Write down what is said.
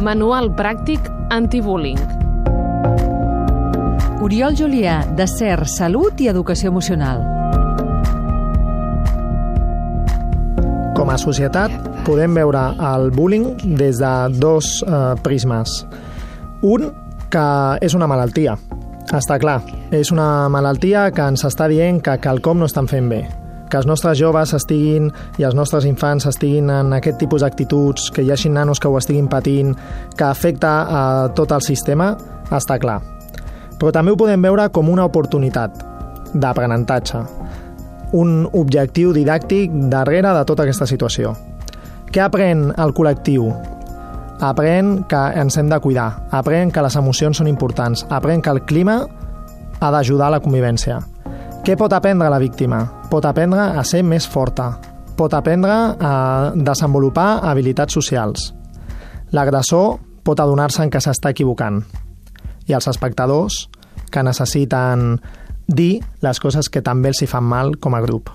Manual pràctic antibullying. Oriol Julià, de CER, Salut i Educació Emocional. Com a societat podem veure el bullying des de dos eh, prismes. Un, que és una malaltia. Està clar, és una malaltia que ens està dient que quelcom no estan fent bé, que els nostres joves estiguin i els nostres infants estiguin en aquest tipus d'actituds, que hi hagi nanos que ho estiguin patint, que afecta a tot el sistema, està clar. Però també ho podem veure com una oportunitat d'aprenentatge, un objectiu didàctic darrere de tota aquesta situació. Què aprèn el col·lectiu? Aprèn que ens hem de cuidar, aprèn que les emocions són importants, aprèn que el clima ha d'ajudar a la convivència. Què pot aprendre la víctima? Pot aprendre a ser més forta, pot aprendre a desenvolupar habilitats socials. L'agressor pot adonar-se que s'està equivocant. I els espectadors que necessiten dir les coses que també els hi fan mal com a grup.